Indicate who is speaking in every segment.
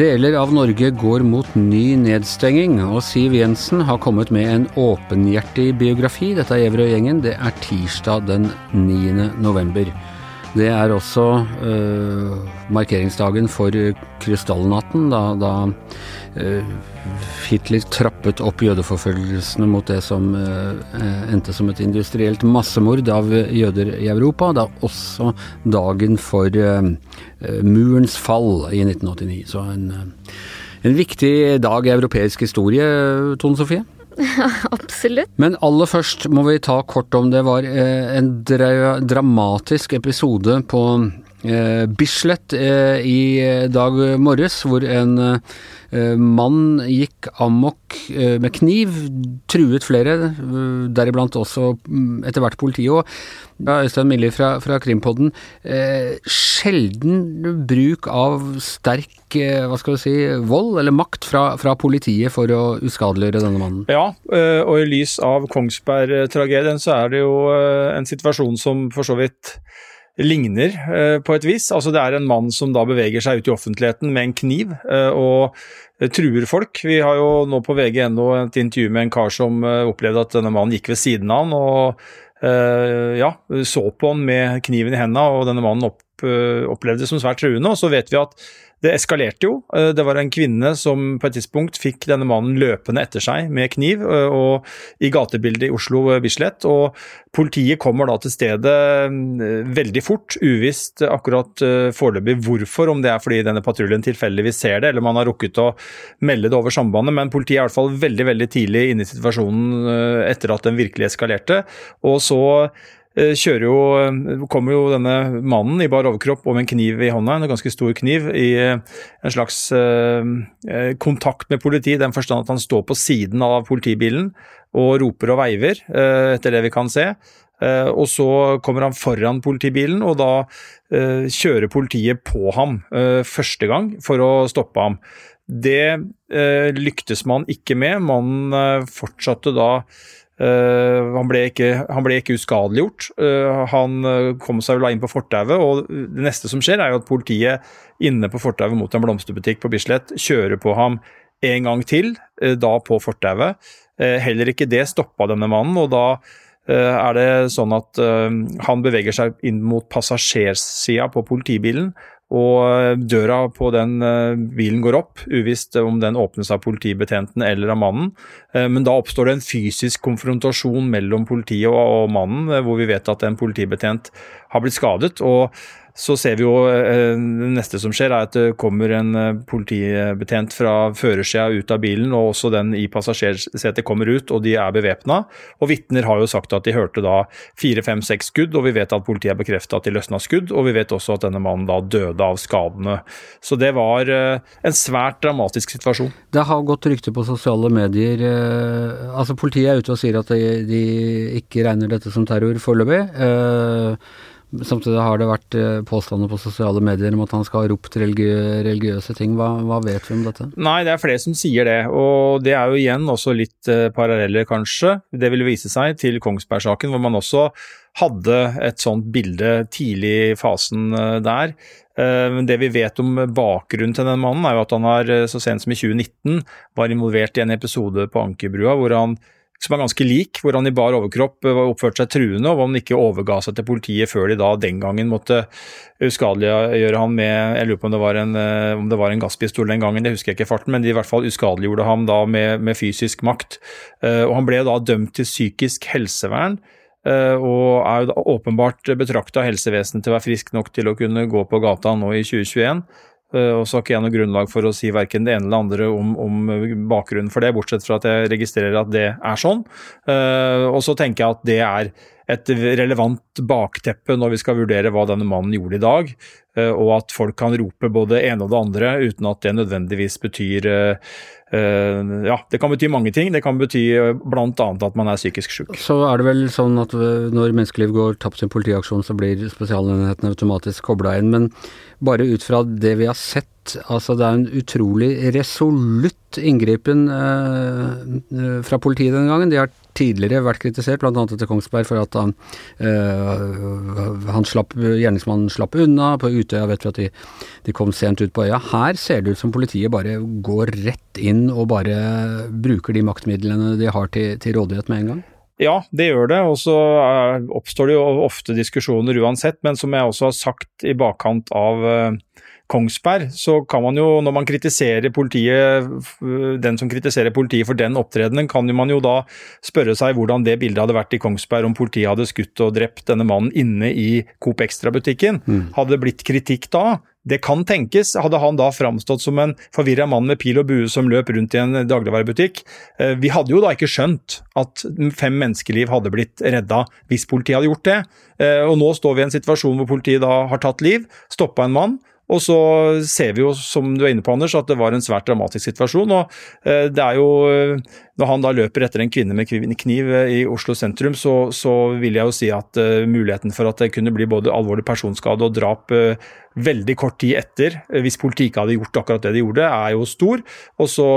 Speaker 1: Deler av Norge går mot ny nedstenging, og Siv Jensen har kommet med en åpenhjertig biografi. Dette er Gjevrøy-gjengen. Det er tirsdag den 9. november. Det er også øh, markeringsdagen for krystallnatten, da, da øh, Hitler trappet opp jødeforfølgelsene mot det som øh, endte som et industrielt massemord av jøder i Europa. Det er også dagen for murens fall i 1989. Så en, en viktig dag i europeisk historie, Tone Sofie?
Speaker 2: Absolutt.
Speaker 1: Men aller først må vi ta kort om det var eh, en dra dramatisk episode på eh, Bislett eh, i dag morges, hvor en mann gikk amok med kniv, truet flere, deriblant også mm, etter hvert politiet. Og ja, Øystein Millie fra, fra Krimpodden, sjelden bruk av sterk hva skal vi si, vold eller makt fra, fra politiet for å uskadeliggjøre denne mannen?
Speaker 3: Ja, og i lys av Kongsberg-tragedien så er det jo en situasjon som for så vidt ligner eh, på et vis. Altså Det er en mann som da beveger seg ut i offentligheten med en kniv eh, og truer folk. Vi har jo nå på VG.no et intervju med en kar som eh, opplevde at denne mannen gikk ved siden av han og ja, så på han med kniven i hendene, og denne mannen opplevde det som svært truende. Og så vet vi at det eskalerte jo. Eh, det var en kvinne som på et tidspunkt fikk denne mannen løpende etter seg med kniv eh, og i gatebildet i Oslo eh, Bislett. og Politiet kommer da til stedet veldig fort, uvisst akkurat foreløpig hvorfor, om det er fordi denne patruljen tilfeldigvis ser det, eller man har rukket å melde det over sambandet. Men politiet er i hvert fall veldig veldig tidlig inne i situasjonen etter at den virkelig eskalerte. og så kjører jo, eh, kommer jo denne mannen i bar overkropp og med en kniv i hånda, en ganske stor kniv, i eh, en slags kontakt med politiet, i den forstand at han står på siden av politibilen og roper og veiver, etter det vi kan se. Og så kommer han foran politibilen, og da kjører politiet på ham første gang for å stoppe ham. Det lyktes man ikke med. Mannen fortsatte da Uh, han, ble ikke, han, ble ikke, uskadeliggjort. Uh, han eh, kom seg vel inn på fortauet, og det neste som skjer, er jo at politiet inne på fortauet mot en blomsterbutikk på Bislett kjører på ham en gang til, uh, da på fortauet. heller ikke det stoppa denne mannen, og da er det sånn at han beveger seg inn mot passasjersida på politibilen og eh, døra på den eh, bilen går opp, uvisst om den åpnes av politibetjenten eller av mannen. Eh, men da oppstår det en fysisk konfrontasjon mellom politiet og mannen, hvor vi vet at en politibetjent har blitt skadet. og så ser vi jo eh, Det neste som skjer, er at det kommer en eh, politibetjent fra førersida ut av bilen, og også den i passasjersetet kommer ut, og de er bevæpna. Og vitner har jo sagt at de hørte da fire, fem, seks skudd, og vi vet at politiet har bekrefta at de løsna skudd, og vi vet også at denne mannen da døde av skadene. Så det var eh, en svært dramatisk situasjon.
Speaker 1: Det har gått rykte på sosiale medier Altså Politiet er ute og sier at de, de ikke regner dette som terror foreløpig. Samtidig har det vært eh, påstander på sosiale medier om at han skal ha ropt religiø religiøse ting. Hva, hva, vet vi om dette?
Speaker 3: Nei, det er flere som sier det. Og det er jo igjen også litt uh, paralleller, kanskje. Det vil vise seg til Kongsberg-saken, hvor man også hadde et sånt bilde tidlig i fasen uh, der. Det vi vet om bakgrunnen til den mannen, er jo at han har så sent som i 2019 var involvert i en episode på Ankerbrua hvor han som er ganske lik, hvor han i bar overkropp eh, oppførte seg truende, og hvor han ikke overga seg til politiet før de da den gangen måtte uskadeliggjøre han med Jeg lurer på om det var en, eh, det var en gasspistol den gangen, det husker jeg ikke i farten, men de i hvert fall uskadeliggjorde ham da med, med fysisk makt. Eh, og han ble da dømt til psykisk helsevern. Og er jo da åpenbart betrakta helsevesenet til å være frisk nok til å kunne gå på gata nå i 2021. Eh, og så har ikke jeg noe grunnlag for å si verken det ene eller andre om, om, bakgrunnen for det, bortsett fra at jeg registrerer at det er sånn. Eh, og så tenker jeg at det er et relevant bakteppe når vi skal vurdere hva denne mannen gjorde i dag, eh, og at folk kan rope både det ene og det andre uten at det nødvendigvis betyr Ja, det kan bety mange ting. Det kan bety bl.a. at man er psykisk syk.
Speaker 1: Så er det vel sånn at når menneskeliv går tapt i en politiaksjon, så blir spesialenheten automatisk kobla inn. men bare ut fra det vi har sett, altså det er en utrolig resolutt inngripen eh, fra politiet denne gangen. De har tidligere vært kritisert, bl.a. etter Kongsberg, for at han, øh, han slapp, gjerningsmannen slapp unna. På Utøya vet vi at de, de, kom sent ut på øya. Her ser det ut som politiet bare går rett inn og bare bruker de maktmidlene de har til, til rådighet med en gang?
Speaker 3: Ja, det gjør det, og så oppstår det jo ofte diskusjoner uansett. Men som jeg også har sagt i bakkant av Kongsberg, så kan man jo, når man kritiserer politiet, den som kritiserer politiet for den opptredenen, kan man jo da spørre seg hvordan det bildet hadde vært i Kongsberg om politiet hadde skutt og drept denne mannen inne i Coop Extra-butikken. Mm. Hadde det blitt kritikk da? Det kan tenkes. Hadde han da framstått som en forvirra mann med pil og bue som løp rundt i en dagligvarebutikk? Eh, vi hadde jo da ikke skjønt at fem menneskeliv hadde blitt redda hvis politiet hadde gjort det. Eh, og nå står vi i en situasjon hvor politiet da har tatt liv, stoppa en mann og så ser vi jo, som du er inne på, Anders, at det var en svært dramatisk situasjon. og eh, det er jo, eh, Når han da løper etter en kvinne med kniv eh, i Oslo sentrum, så, så vil jeg jo si at muligheten for at det kunne bli både alvorlig personskade og drap veldig kort tid etter, hvis politiet hadde gjort akkurat det de gjorde, er jo stor. Og så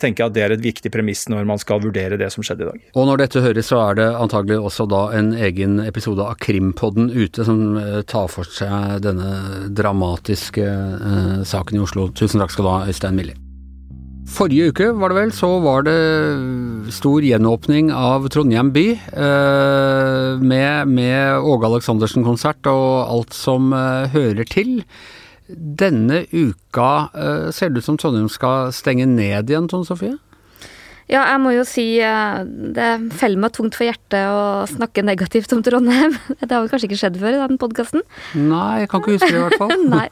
Speaker 3: tenker jeg at det er et viktig premiss når man skal vurdere det som skjedde i dag.
Speaker 1: Og når dette høres, så er det antagelig også da en egen episode av Krimpodden ute som eh, tar for seg denne dramatiske eh, saken i Oslo. Tusen takk skal du ha, Øystein Millie. Forrige uke var det vel, så var det stor gjenåpning av Trondheim by. Eh, med, med Åge Aleksandersen-konsert og alt som eh, hører til. Denne uka eh, ser det ut som Trondheim skal stenge ned igjen, Tone Sofie?
Speaker 2: Ja, jeg må jo si eh, det feller meg tungt for hjertet å snakke negativt om Trondheim. Det har vel kanskje ikke skjedd før i den podkasten?
Speaker 1: Nei, jeg kan ikke huske det i hvert fall.
Speaker 2: Nei,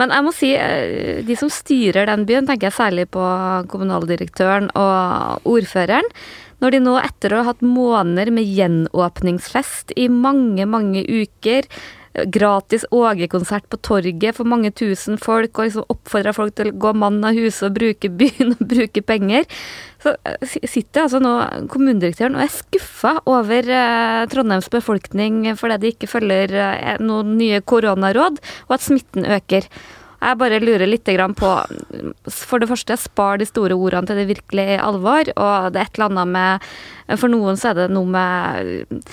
Speaker 2: Men jeg må si, eh, de som styrer den byen, tenker jeg særlig på kommunaldirektøren og ordføreren. Når de nå, etter å ha hatt måneder med gjenåpningsfest i mange, mange uker, gratis Åge-konsert på torget for mange tusen folk, og liksom oppfordra folk til å gå mann av huset og bruke byen og bruke penger. Så eh, sitter altså nå kommunedirektøren og er skuffa over eh, Trondheims befolkning fordi de ikke følger eh, noen nye koronaråd, og at smitten øker. Jeg bare lurer litt på For det første, spar de store ordene til det virkelige alvor. Og det er et eller annet med For noen så er det noe med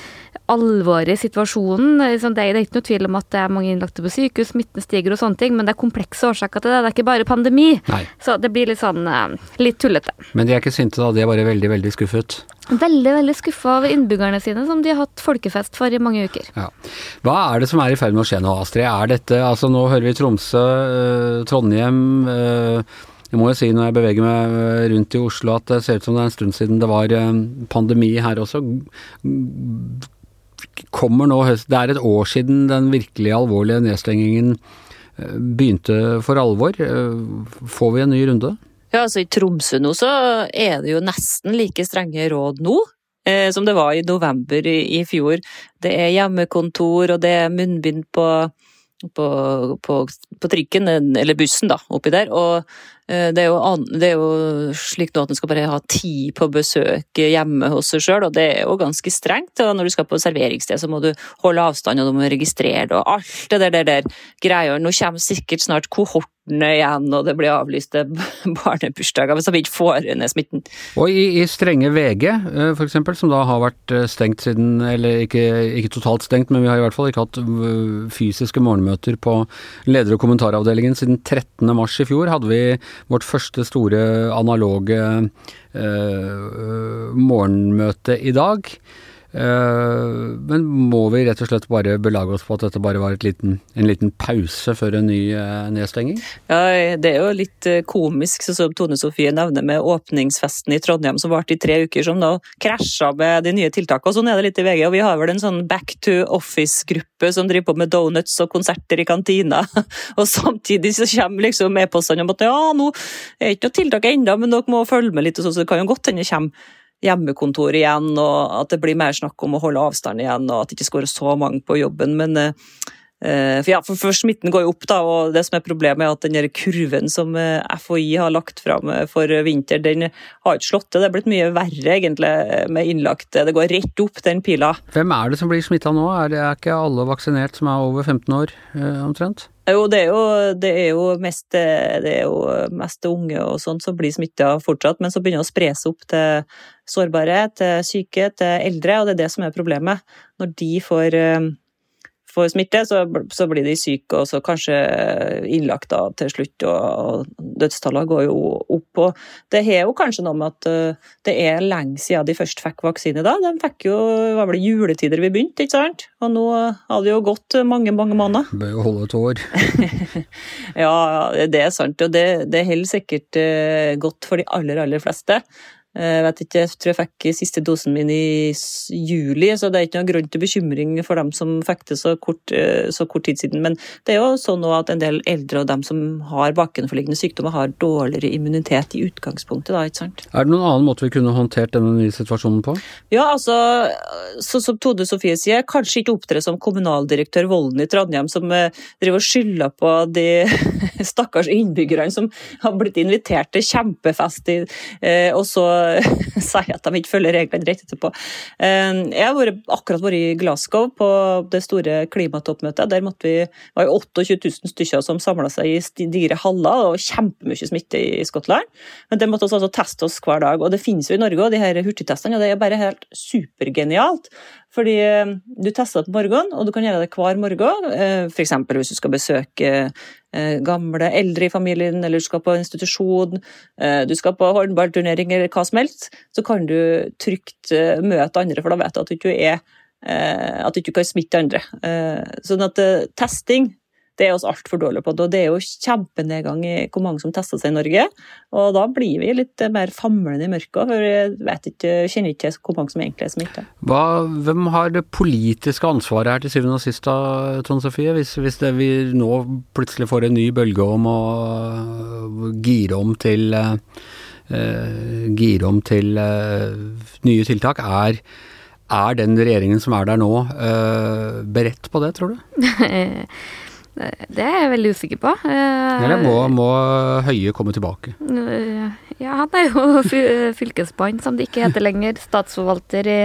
Speaker 2: alvoret i situasjonen. Liksom, det er ikke noe tvil om at det er mange innlagte på sykehus, smitten stiger og sånne ting, men det er komplekse årsaker til det. Det er ikke bare pandemi.
Speaker 1: Nei.
Speaker 2: Så det blir litt sånn eh, litt tullete.
Speaker 1: Men de er ikke sinte da, de er bare veldig, veldig skuffet?
Speaker 2: Veldig, veldig skuffa over innbyggerne sine, som de har hatt folkefest for i mange uker.
Speaker 1: Ja. Hva er det som er i ferd med å skje nå, Astrid? Er dette Altså, nå hører vi Tromsø, øh, Trondheim øh, jeg må jo si når jeg beveger meg rundt i Oslo at det ser ut som det er en stund siden det var pandemi her også kommer nå høst Det er et år siden den virkelig alvorlige nedstengingen eh, begynte for alvor. Eh, får vi en ny runde?
Speaker 4: Ja, altså I Tromsø nå så er det jo nesten like strenge råd nå eh, som det var i november i, i, fjor. Det er hjemmekontor, og det er munnbind på, på, på, på trikken, eller bussen, da, oppi der. Og Eh, det er, jo, det er, jo, slik nå at en skal bare ha tid på besøk hjemme hos seg sjøl, og det er jo ganske strengt. og Når du skal på serveringssted, så må du holde avstand, og du må registrere det, og alt det der, der, der greier. Nå kommer sikkert snart kohorten igjen, og det blir avlyste barnebursdager de ikke får ned smitten.
Speaker 1: Og i, i strenge VG, eh, f.eks., som da har vært eh, stengt siden, eller ikke, ikke, totalt stengt, men vi har i hvert fall ikke hatt fysiske morgenmøter på leder- og kommentaravdelingen siden 13. mars i fjor, hadde vi vårt første store analoge eh, morgenmøte i dag. Uh, men må vi rett og slett bare belage oss på at dette bare var liten, en liten pause før en ny uh, nedstenging?
Speaker 4: Ja, det er jo litt uh, komisk, sånn som Tone Sofie nevner med åpningsfesten i Trondheim som varte i tre uker, som da krasja med de nye tiltakene. Sånn er det litt i VG. Og vi har vel en sånn back to office-gruppe som driver på med donuts og konserter i kantina. og samtidig så kommer liksom e-postene om at ja, nå er ikke noe tiltak ennå, men dere må følge med litt, og så, så det kan jo godt hende det kommer hjemmekontor igjen, og at det blir mer snakk om å holde avstand igjen, og at det ikke skal være så mange på jobben. Men eh, for, ja, for, for, smitten går jo opp, da, og det som er problemet er at den kurven som FHI har lagt fram for vinter, den har ikke slått til. Det er blitt mye verre egentlig med innlagte. Det går rett opp, den pila.
Speaker 1: Hvem er det som blir smitta nå? Er det er ikke alle vaksinert som er over 15 år omtrent?
Speaker 4: Jo, det er jo, det er jo, mest, det er jo mest unge og sånt som blir smitta fortsatt, men så begynner å spre seg opp til sårbare, til syke, til eldre, og det er det som er problemet. Når de får får smitte, så, så, blir de syke og så kanskje innlagt da til slutt, og, og dødstallene går jo opp. og Det har jo kanskje noe med at uh, det er lenge siden de først fikk vaksine. da. De fikk jo, var vel juletider vi begynte, ikke sant? Og nå har det jo gått mange, mange måneder.
Speaker 1: Bør jo holde et år.
Speaker 4: ja, det er sant. Og det, det holder sikkert uh, godt for de aller, aller fleste. Eh, jeg vet ikke, jeg tror jeg fikk siste dosen min i juli, så det er ikke noen grunn til bekymring for dem som fikk det så kort, eh, så kort tid siden. Men det er jo sånn at en del eldre og dem som har bakenforliggende sykdommer, har dårligere immunitet i utgangspunktet. Da, ikke sant?
Speaker 1: Er det noen annen måte vi kunne håndtert denne nye situasjonen på?
Speaker 4: Ja, altså, så, som Tode Sofie sier, kanskje ikke opptre som kommunaldirektør Volden i Trondheim, som eh, driver og skylder på de stakkars innbyggerne som har blitt invitert til kjempefest, i, og så sier at de ikke følger reglene rett etterpå. Eh, jeg har akkurat vært i Glasgow på det store klimatoppmøtet. Der måtte vi, var jo 28 000 stykker som samla seg i digre haller, og kjempemye smitte i Skottland. Men det måtte vi altså teste oss hver dag. Og det finnes jo i Norge òg, de her hurtigtestene, og det er bare helt supergenialt. Fordi eh, du tester det på morgenen, og du kan gjøre det hver morgen. Eh, F.eks. hvis du skal besøke eh, gamle eldre i familien, eller du skal på institusjon, du skal på håndballturnering eller hva som helst, så kan du trygt møte andre, for da vet du at du ikke er at du ikke kan smitte andre. Sånn at testing det er oss altfor dårlige på. det, Og det er jo kjempenedgang i hvor mange som tester seg i Norge. Og da blir vi litt mer famlende i mørket, for jeg vet ikke, kjenner ikke hvor mange som egentlig er smitta.
Speaker 1: Hvem har det politiske ansvaret her til syvende og sist, da, Trond Sofie? Hvis, hvis det, vi nå plutselig får en ny bølge om å gire om til uh, gire om til uh, nye tiltak, er er den regjeringen som er der nå, uh, beredt på det, tror du?
Speaker 2: Det er jeg veldig usikker på.
Speaker 1: Eller må, må Høie komme tilbake?
Speaker 2: Ja, han er jo fylkesmann, som det ikke heter lenger. Statsforvalter i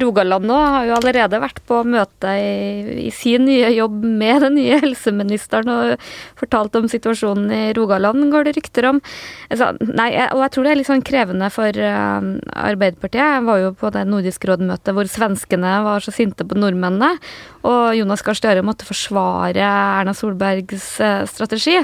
Speaker 2: Rogaland nå har jo allerede vært på møte i, i, sin nye jobb med den nye helseministeren og fortalt om situasjonen i Rogaland, går det rykter om. Altså, nei, og jeg tror det er litt sånn krevende for uh, Arbeiderpartiet. Jeg var jo på det Nordisk råd-møtet hvor svenskene var så sinte på nordmennene, og Jonas Gahr Støre måtte forsvare Erna Solbergs uh, strategi.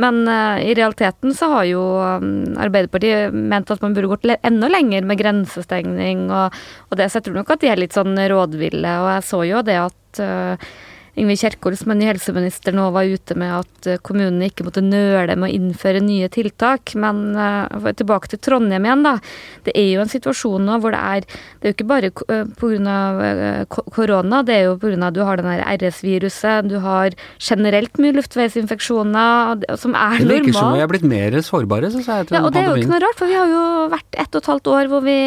Speaker 2: Men uh, i realiteten så har jo um, Arbeiderpartiet ment at man burde gått enda lenger med grensestengning og, og det, så jeg tror nok at de er litt sånn rådville. Og jeg så jo det at uh, Ingvild Kjerkol, som er ny helseminister, nå var ute med at eh, kommunene ikke måtte nøle med å innføre nye tiltak. Men uh, tilbake til Trondheim igjen, da. Det er jo en situasjon nå hvor det er Det er jo ikke bare pga. Uh, korona, det er jo pga. du har den der RS-viruset, du har generelt mye luftveisinfeksjoner som er normalt. Det
Speaker 1: virker som vi er blitt mer sårbare, syns jeg, etter
Speaker 2: ja, og Det er jo ikke noe rart, for vi har jo vært ett og et halvt år hvor vi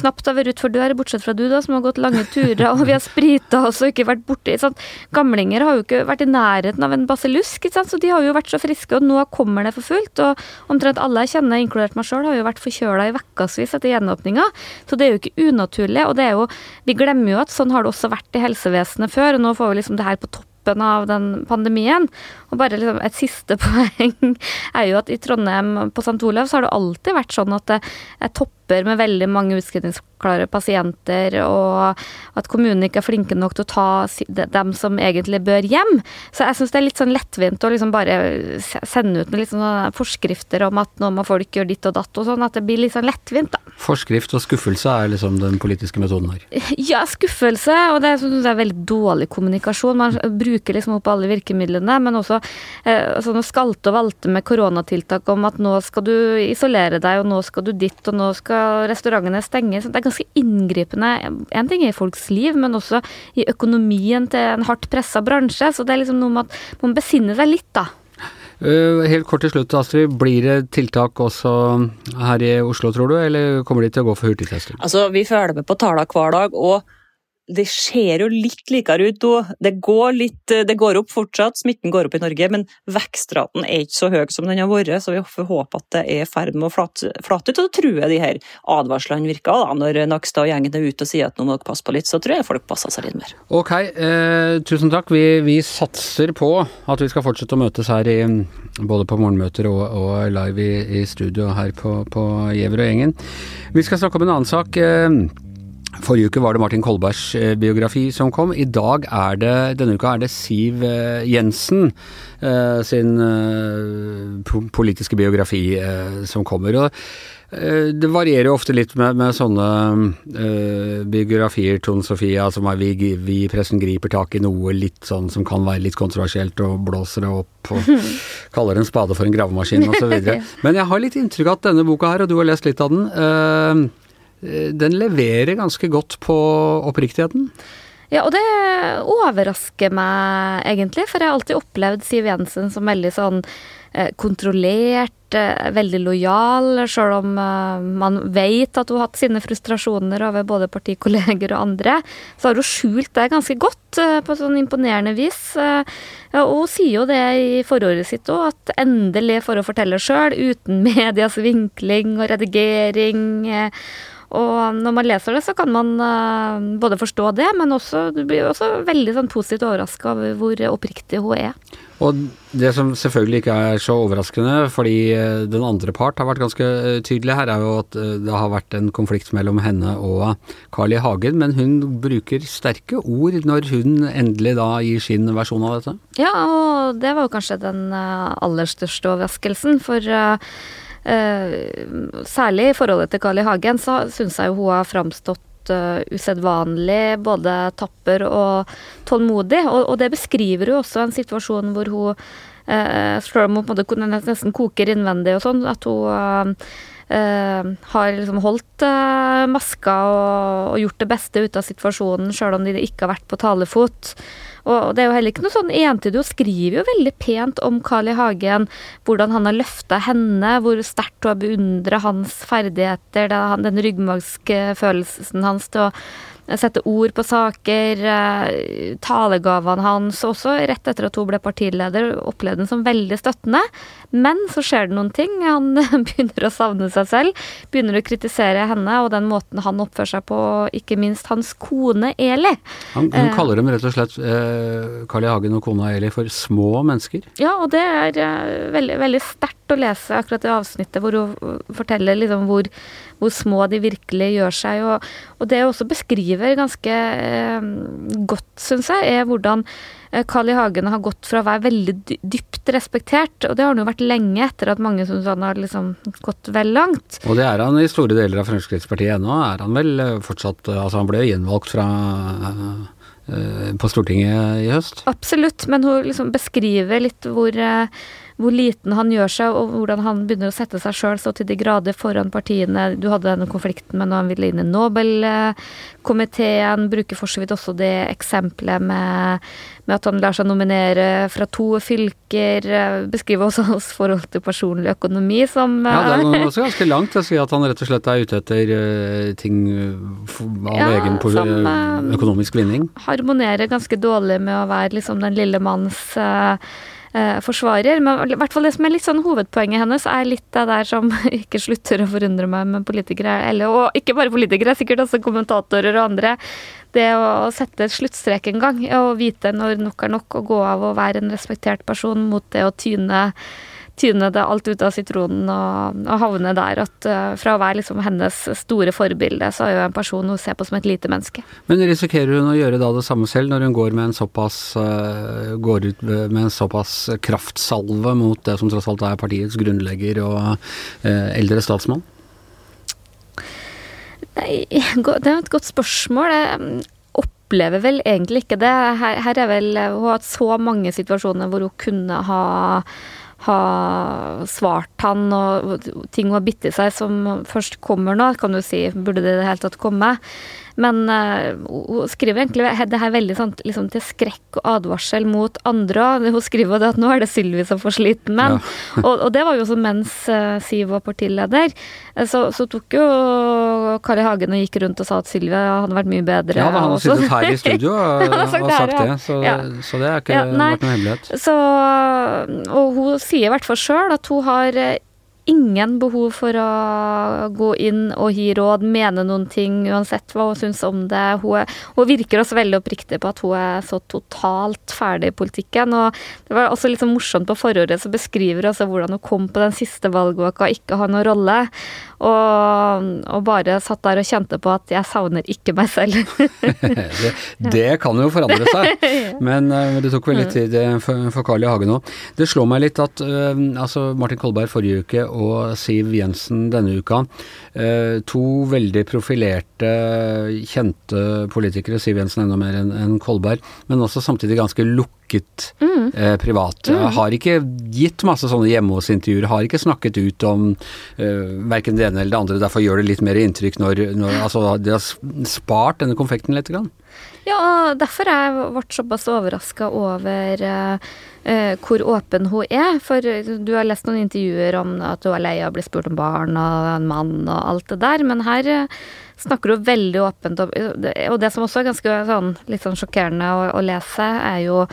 Speaker 2: knapt har vært utfor dør, bortsett fra du, da, som har gått lange turer, og vi har sprita oss og ikke vært borti sånn gamlinger har jo ikke vært i nærheten av en basillusk, så de har jo vært så friske, og nå kommer det for fullt. Og omtrent alle jeg kjenner, inkludert meg sjøl, har jo vært forkjøla i ukevis etter gjenåpninga. Så det er jo ikke unaturlig. Og det er jo Vi glemmer jo at sånn har det også vært i helsevesenet før, og nå får vi liksom det her på topp av den pandemien. Og bare liksom et siste poeng er jo at i Trondheim på St. Olav så har det alltid vært sånn at det er topper med veldig mange utskrivningsklare pasienter, og at kommunene ikke er flinke nok til å ta dem som egentlig bør hjem. Så jeg syns det er litt sånn lettvint å liksom bare sende ut med litt sånne forskrifter om at nå må folk gjøre ditt og datt og sånn, at det blir litt sånn lettvint, da.
Speaker 1: Forskrift og skuffelse er liksom den politiske metoden her?
Speaker 2: Ja, skuffelse, og det synes jeg er veldig dårlig kommunikasjon. Man bruker liksom opp alle virkemidlene, men også eh, sånn skalte og valte med koronatiltak om at nå skal du isolere deg, og nå skal du ditt, og nå skal restaurantene stenge. Så det er ganske inngripende. En ting er i folks liv, men også i økonomien til en hardt pressa bransje. Så det er liksom noe med at man besinner seg litt, da.
Speaker 1: Uh, helt kort til slutt, Astrid. Blir det tiltak også her i Oslo, tror du, eller kommer de til å gå for hurtigtester?
Speaker 4: Altså, Vi følger med på tallene hver dag. og det ser jo litt likere ut òg. Det går, det går opp fortsatt, smitten går opp i Norge, men vekstraten er ikke så høy som den har vært. Så vi får håpe at det er i ferd med å flate, flate ut. Og da tror jeg de her advarslene virker. da, Når Nakstad og gjengen er ute og sier at nå må dere passe på litt, så tror jeg folk passer seg litt mer.
Speaker 1: Ok, eh, tusen takk. Vi, vi, satser på at vi skal fortsette å møtes her i, både på morgenmøter og, og live i, i, studio her på, på Gjever og gjengen. Vi skal snakke om en annen sak. Eh, Forrige uke var det Martin Kolbergs eh, biografi som kom. I dag er det, denne uka er det Siv eh, Jensen eh, sin politiske biografi som kommer. og det varierer jo ofte litt med, med sånne biografier, Tone Sofia, som er vi, vi pressen griper tak i noe litt sånn som kan være litt kontroversielt, og blåser det opp og kaller en spade for en gravemaskin osv. Men jeg har litt inntrykk av at denne boka her, og du har lest litt av den, den leverer ganske godt på oppriktigheten.
Speaker 2: Ja, og det overrasker meg egentlig, for jeg har alltid opplevd Siv Jensen som veldig sånn eh, kontrollert, eh, veldig lojal, sjøl om man vet at hun har hatt sine frustrasjoner over både partikolleger og andre. Så har hun skjult det ganske godt på sånn imponerende vis. Og hun sier jo det i forordet sitt òg, at endelig får hun fortelle sjøl, uten medias vinkling og redigering og når man leser det, så kan man uh, både forstå det, men også, du blir også veldig sånn, positivt overraska over hvor oppriktig hun er.
Speaker 1: Og det som selvfølgelig ikke er så overraskende, fordi eh, den andre part har vært ganske eh, tydelig her, er jo at det har vært en konflikt mellom henne og Carl I. Hagen. Men hun bruker sterke ord når hun endelig da gir sin versjon av dette?
Speaker 2: Ja, og det var jo kanskje den aller største overraskelsen. For uh, Uh, særlig i forholdet til Carl I. Hagen, så syns jeg hun har framstått uh, usedvanlig både tapper og tålmodig. Og, og, det beskriver jo også en situasjon hvor hun uh, Selv om hun nesten koker innvendig og sånn, at hun uh, har liksom holdt maska og, og, gjort det beste ut av situasjonen, sjøl om de ikke har vært på talefot. Og det er jo heller ikke noe sånn entydig. Hun skriver jo veldig pent om Carl I. Hagen, hvordan han har løfta henne, hvor sterkt hun har beundra hans ferdigheter, den ryggmargske følelsen hans til å sette ord på saker. Eh, talegavene hans, også rett etter at hun ble partileder, opplevde den som veldig støttende. Men så skjer det noen ting. Han begynner å savne seg selv, begynner å kritisere henne og den måten han oppfører seg på, ikke minst hans kone Eli.
Speaker 1: Han, hun eh, kaller dem rett og slett, eh, Carl I. Hagen og kona Eli, for små mennesker?
Speaker 2: Ja, og det er eh, veldig, veldig sterkt å lese akkurat det avsnittet hvor hun forteller liksom hvor hvor små de virkelig gjør seg. Og, og det hun også beskriver ganske eh, godt, syns jeg, er hvordan eh, Carl I. Hagen har gått fra å være veldig dypt respektert, og det har han jo vært lenge etter at mange syns han har liksom gått vel langt.
Speaker 1: Og det er han i store deler av Fremskrittspartiet ennå, er han vel eh, fortsatt Altså han ble gjenvalgt fra på Stortinget i høst?
Speaker 2: Absolutt, men hun liksom beskriver litt hvor hvor liten han gjør seg, og hvordan han begynner å sette seg sjøl så til de grader foran partiene. Du hadde denne konflikten med når han ville inn i Nobelkomiteen. Bruker for så vidt også det eksempelet med, med, at han lar seg nominere fra to fylker. Beskriver også hans forhold til personlig økonomi som
Speaker 1: Ja, det er eh, også ganske langt å si at han rett og slett er ute etter eh, ting av ja, egen som, økonomisk vinning.
Speaker 2: Harmonerer ganske dårlig med å være liksom den lille manns eh, forsvarer. Men i hvert fall det som er litt sånn hovedpoenget hennes, er litt det der som ikke slutter å forundre meg med politikere, eller, og ikke bare politikere, sikkert også kommentatorer og andre. Det å sette sluttstrek en gang, og vite når nok er nok, og gå av og være en respektert person mot det å tyne tyne det alt ut av sitronen og, og havne der at uh, fra å være liksom hennes store forbilde, så er jo en person hun ser på som et lite menneske.
Speaker 1: Men risikerer hun å gjøre da det samme selv, når hun går med en såpass uh, går ut med en såpass kraftsalve mot det som tross alt er partiets grunnlegger og uh, eldre statsmann?
Speaker 2: Nei, det er et godt spørsmål. Jeg opplever vel egentlig ikke det. Her, her er vel Hun har hatt så mange situasjoner hvor hun kunne ha ha svart han, og ting har bitt i seg som først kommer nå, kan du si. Burde det i det hele tatt komme? Men hun skriver egentlig det her veldig sånn liksom til skrekk og advarsel mot andre. Hun skriver at nå er det Sylvi som får sliten menn. Ja. og, og, det var jo også mens uh, Siv var partileder. Så, så, tok jo Kari Hagen og gikk rundt og sa at Sylvi hadde vært mye bedre.
Speaker 1: Ja, da, han har sittet her i studio og, og sagt, sagt det, så, ja. så, det er ikke vært noe hemmelighet.
Speaker 2: Så, og hun sier i hvert fall sjøl at hun har ingen behov for å gå inn og gi råd, mene noen ting, uansett hva hun syns om det. Hun, hun, virker også veldig oppriktig på at hun er så totalt ferdig i politikken. Og det var også litt sånn morsomt på forordet, så beskriver hun altså hvordan hun kom på den siste valgvaka ikke har noen rolle. Og, og, bare satt der og kjente på at jeg savner ikke meg selv.
Speaker 1: det, det, kan jo forandre seg, men uh, det tok vel litt tid eh, for, for Carl I. Hagen òg. Det slår meg litt at uh, altså Martin Kolberg forrige uke og Siv Jensen denne uka, uh, to veldig profilerte, kjente politikere, Siv Jensen enda mer enn en Kolberg, men også samtidig ganske lukket mm. eh, privat. Mm. Har ikke gitt masse sånne hjemme hos-intervjuer, har ikke snakket ut om eh, verken det ene eller det andre. Derfor gjør det litt mer inntrykk når, når altså, de har spart denne konfekten litt. Grann.
Speaker 2: Ja, derfor er jeg ble såpass overraska over uh, uh, hvor åpen hun er. For du har lest noen intervjuer om at hun er lei av å bli spurt om barn og en mann og alt det der, men her uh, snakker hun veldig åpent om Og det som også er ganske sånn, litt sånn sjokkerende å, å lese, er jo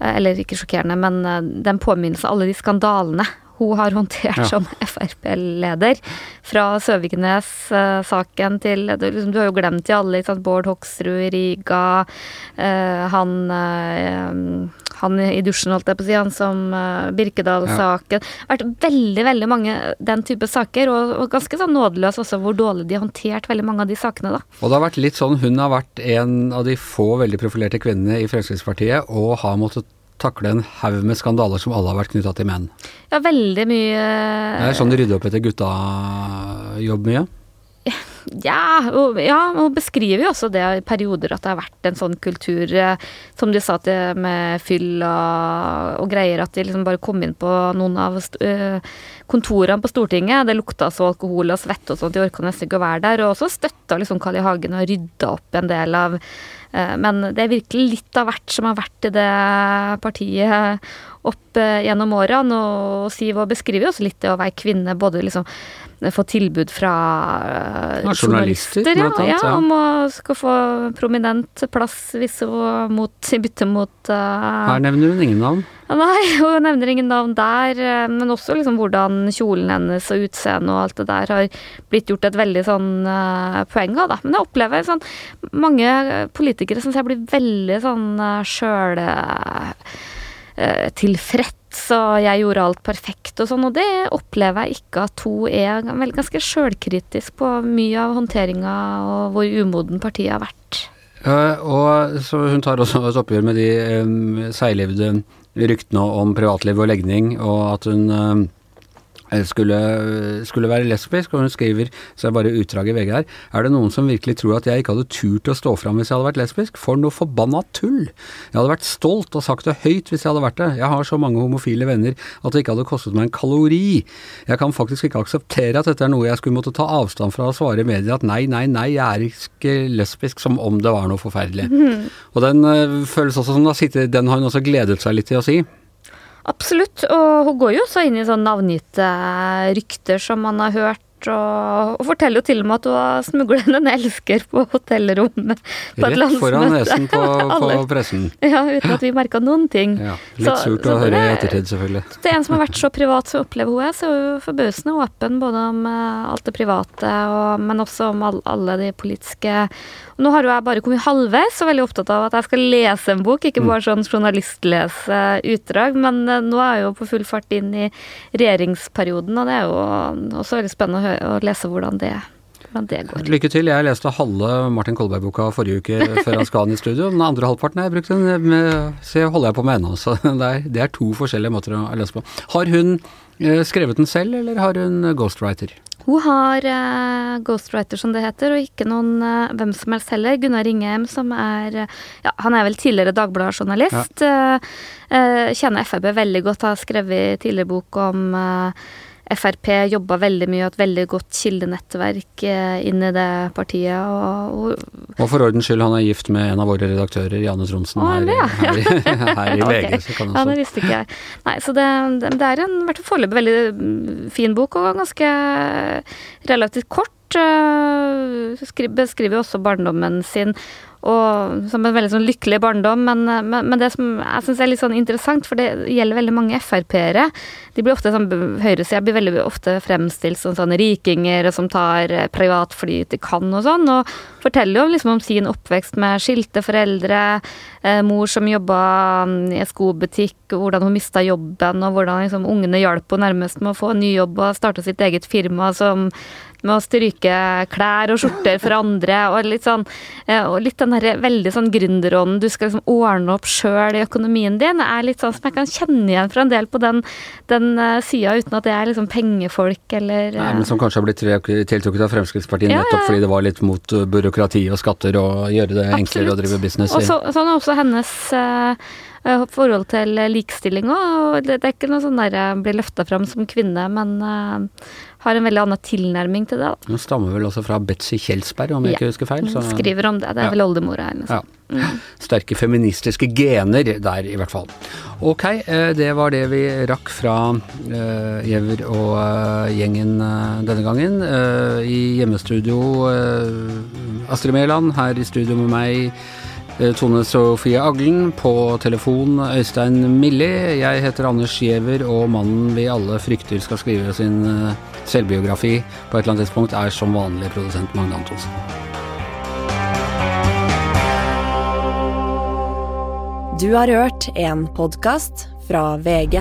Speaker 2: Eh, eller ikke sjokkerende, men eh, den påminnelse alle de skandalene hun har håndtert ja. som Frp-leder. Fra Søviknes-saken til liksom, Du har jo glemt de alle. Sant? Bård Hoksrud i Riga. Uh, han, uh, han i dusjen, holdt jeg på å si. Han som uh, Birkedal-saken. Ja. vært veldig veldig mange den type saker, og, og ganske sånn nådeløs også hvor dårlig de har håndtert veldig mange av de sakene. da.
Speaker 1: Og det har vært litt sånn, Hun har vært en av de få veldig profilerte kvinnene i Fremskrittspartiet og har måttet takle en haug med skandaler som alle har vært knytta til menn.
Speaker 2: Ja, veldig mye
Speaker 1: Det er sånn de rydder opp etter gutta-jobb mye?
Speaker 2: Ja, og, ja, og beskriver jo også det i perioder at det har vært en sånn kultur, eh, som du sa til med fyll og, og greier, at de liksom bare kom inn på noen av uh, kontorene på Stortinget. Det lukta så alkohol og svette og sånt, de orka nesten ikke å være der. Og også støtta liksom Carl. Hagen og rydda opp en del av uh, Men det er virkelig litt av hvert som har vært i det partiet opp gjennom årene. Og Siv beskriver jo også litt det å være kvinne, både liksom få tilbud fra
Speaker 1: uh, journalister, ja,
Speaker 2: annet, ja, ja, om å skal få prominent plass hvis hun mot, i bytte mot uh,
Speaker 1: Her nevner hun ingen navn.
Speaker 2: Nei, hun nevner ingen navn der, uh, men også liksom hvordan kjolen hennes og utseendet og alt det der har blitt gjort et veldig sånn uh, poeng av, da. Men jeg opplever sånn mange politikere som jeg blir veldig sånn uh, sjøl tilfreds og jeg gjorde alt perfekt og sånn, og det opplever jeg ikke at hun er vel ganske sjølkritisk på mye av håndteringa og hvor umoden partiet har vært.
Speaker 1: Uh, og så Hun tar også et oppgjør med de um, seiglivde ryktene om privatliv og legning, og at hun Eh, skulle, skulle, være lesbisk, og hun skriver, så er bare utdrag i VG her, er det noen som virkelig tror at jeg ikke hadde turt å stå fram hvis jeg hadde vært lesbisk? For noe forbanna tull! Jeg hadde vært stolt og sagt det høyt hvis jeg hadde vært det. Jeg har så mange homofile venner at det ikke hadde kostet meg en kalori. Jeg kan faktisk ikke akseptere at dette er noe jeg skulle måtte ta avstand fra og svare i media at nei, nei, nei, jeg er ikke lesbisk, som om det var noe forferdelig. Mm. Og den øh, føles også som da sitter, den har hun også gledet seg litt til å si.
Speaker 2: Absolutt, og hun går jo også inn i sånn navngitte rykter som man har hørt og, og, forteller jo til og med at hun har smuglet en elsker på hotellrommet.
Speaker 1: På Rett foran nesen på, på, pressen.
Speaker 2: Ja, uten at vi merka noen ting.
Speaker 1: Ja, litt så, surt å høre i ettertid, selvfølgelig.
Speaker 2: Det er en som har vært så privat som opplever hun er, så er hun forbausende åpen både om uh, alt det private, og, men også om all, alle de politiske nå har jo jeg bare kommet halvveis og veldig opptatt av at jeg skal lese en bok, ikke bare sånn journalistlese utdrag. Men uh, nå er jeg jo på full fart inn i regjeringsperioden, og det er jo også veldig spennende å, høre, å lese hvordan det, hvordan det går.
Speaker 1: Lykke til. Jeg leste halve Martin Kolberg-boka forrige uke før han skal inn i studio. Den andre halvparten har jeg brukt, den, så holder jeg på med ennå. Så det er, det er to forskjellige måter å lese på. Har hun eh, skrevet den selv, eller har hun ghostwriter?
Speaker 2: Hun har uh, ghostwriter, som det heter, og ikke noen uh, hvem som helst heller. Gunnar Ringheim, som er uh, Ja, han er vel tidligere Dagbladet-journalist. Ja. kjenner FrB veldig godt, har skrevet tidligere bok om Frp jobba veldig mye og et veldig godt kildenettverk eh, inn i det partiet. Og,
Speaker 1: og, og, for ordens skyld, han er gift med en av våre redaktører, Janne Tronsen,
Speaker 2: her,
Speaker 1: ja. her, her, her, i VG.
Speaker 2: Okay. Så ja, det visste ikke jeg. Nei, så det, det er en hvert foreløpig veldig mm, fin bok, og ganske relativt kort. Eh, beskriver også barndommen sin og som en veldig sånn lykkelig barndom. Men, men, men det som jeg syns er litt sånn interessant, for det gjelder veldig mange Frp-ere. De blir ofte sånn, Høyresida blir veldig ofte fremstilt som sånn rikinger som tar eh, privatfly til Cannes og sånn, og forteller jo liksom om sin oppvekst med skilte foreldre, eh, mor som jobba mm, i skobutikk, hvordan hun mista jobben, og hvordan liksom, ungene hjalp henne nærmest med å få en ny jobb og starte sitt eget firma som med å stryke klær og skjorter for andre, og litt sånn eh, Og litt den derre veldig sånn gründerånden, du skal liksom ordne opp sjøl i økonomien din, er litt sånn som jeg kan kjenne igjen fra en del på den, den eh, sida, uten at det er liksom pengefolk eller
Speaker 1: Nei, men Som kanskje har blitt tiltrukket av Fremskrittspartiet ja, nettopp fordi det var litt mot eh, byråkrati og skatter og gjøre det Absolutt. enklere å drive business
Speaker 2: i. Og så, sånn er også hennes forhold til likestilling òg. Det, er ikke noe sånn der jeg blir løfta fram som kvinne, men har en veldig annen tilnærming til det.
Speaker 1: Hun stammer vel også fra Betzy Kjelsberg, om jeg ja. ikke husker feil?
Speaker 2: Så... Skriver om det. Det er ja. vel oldemora hennes. Ja.
Speaker 1: Mm. Sterke feministiske gener der, i hvert fall. Ok, eh, det var det vi rakk fra Gjever og uh, gjengen denne gangen. I hjemmestudio Astrid Mæland, her i studio med meg Eh, Tone Sofie Aglen. På telefon Øystein Milli. Jeg heter Anders Giæver, og mannen vi alle frykter skal skrive sin eh, selvbiografi på et eller annet tidspunkt, er som vanlig produsent Magne Antonsen.
Speaker 5: Du har hørt en podkast fra VG.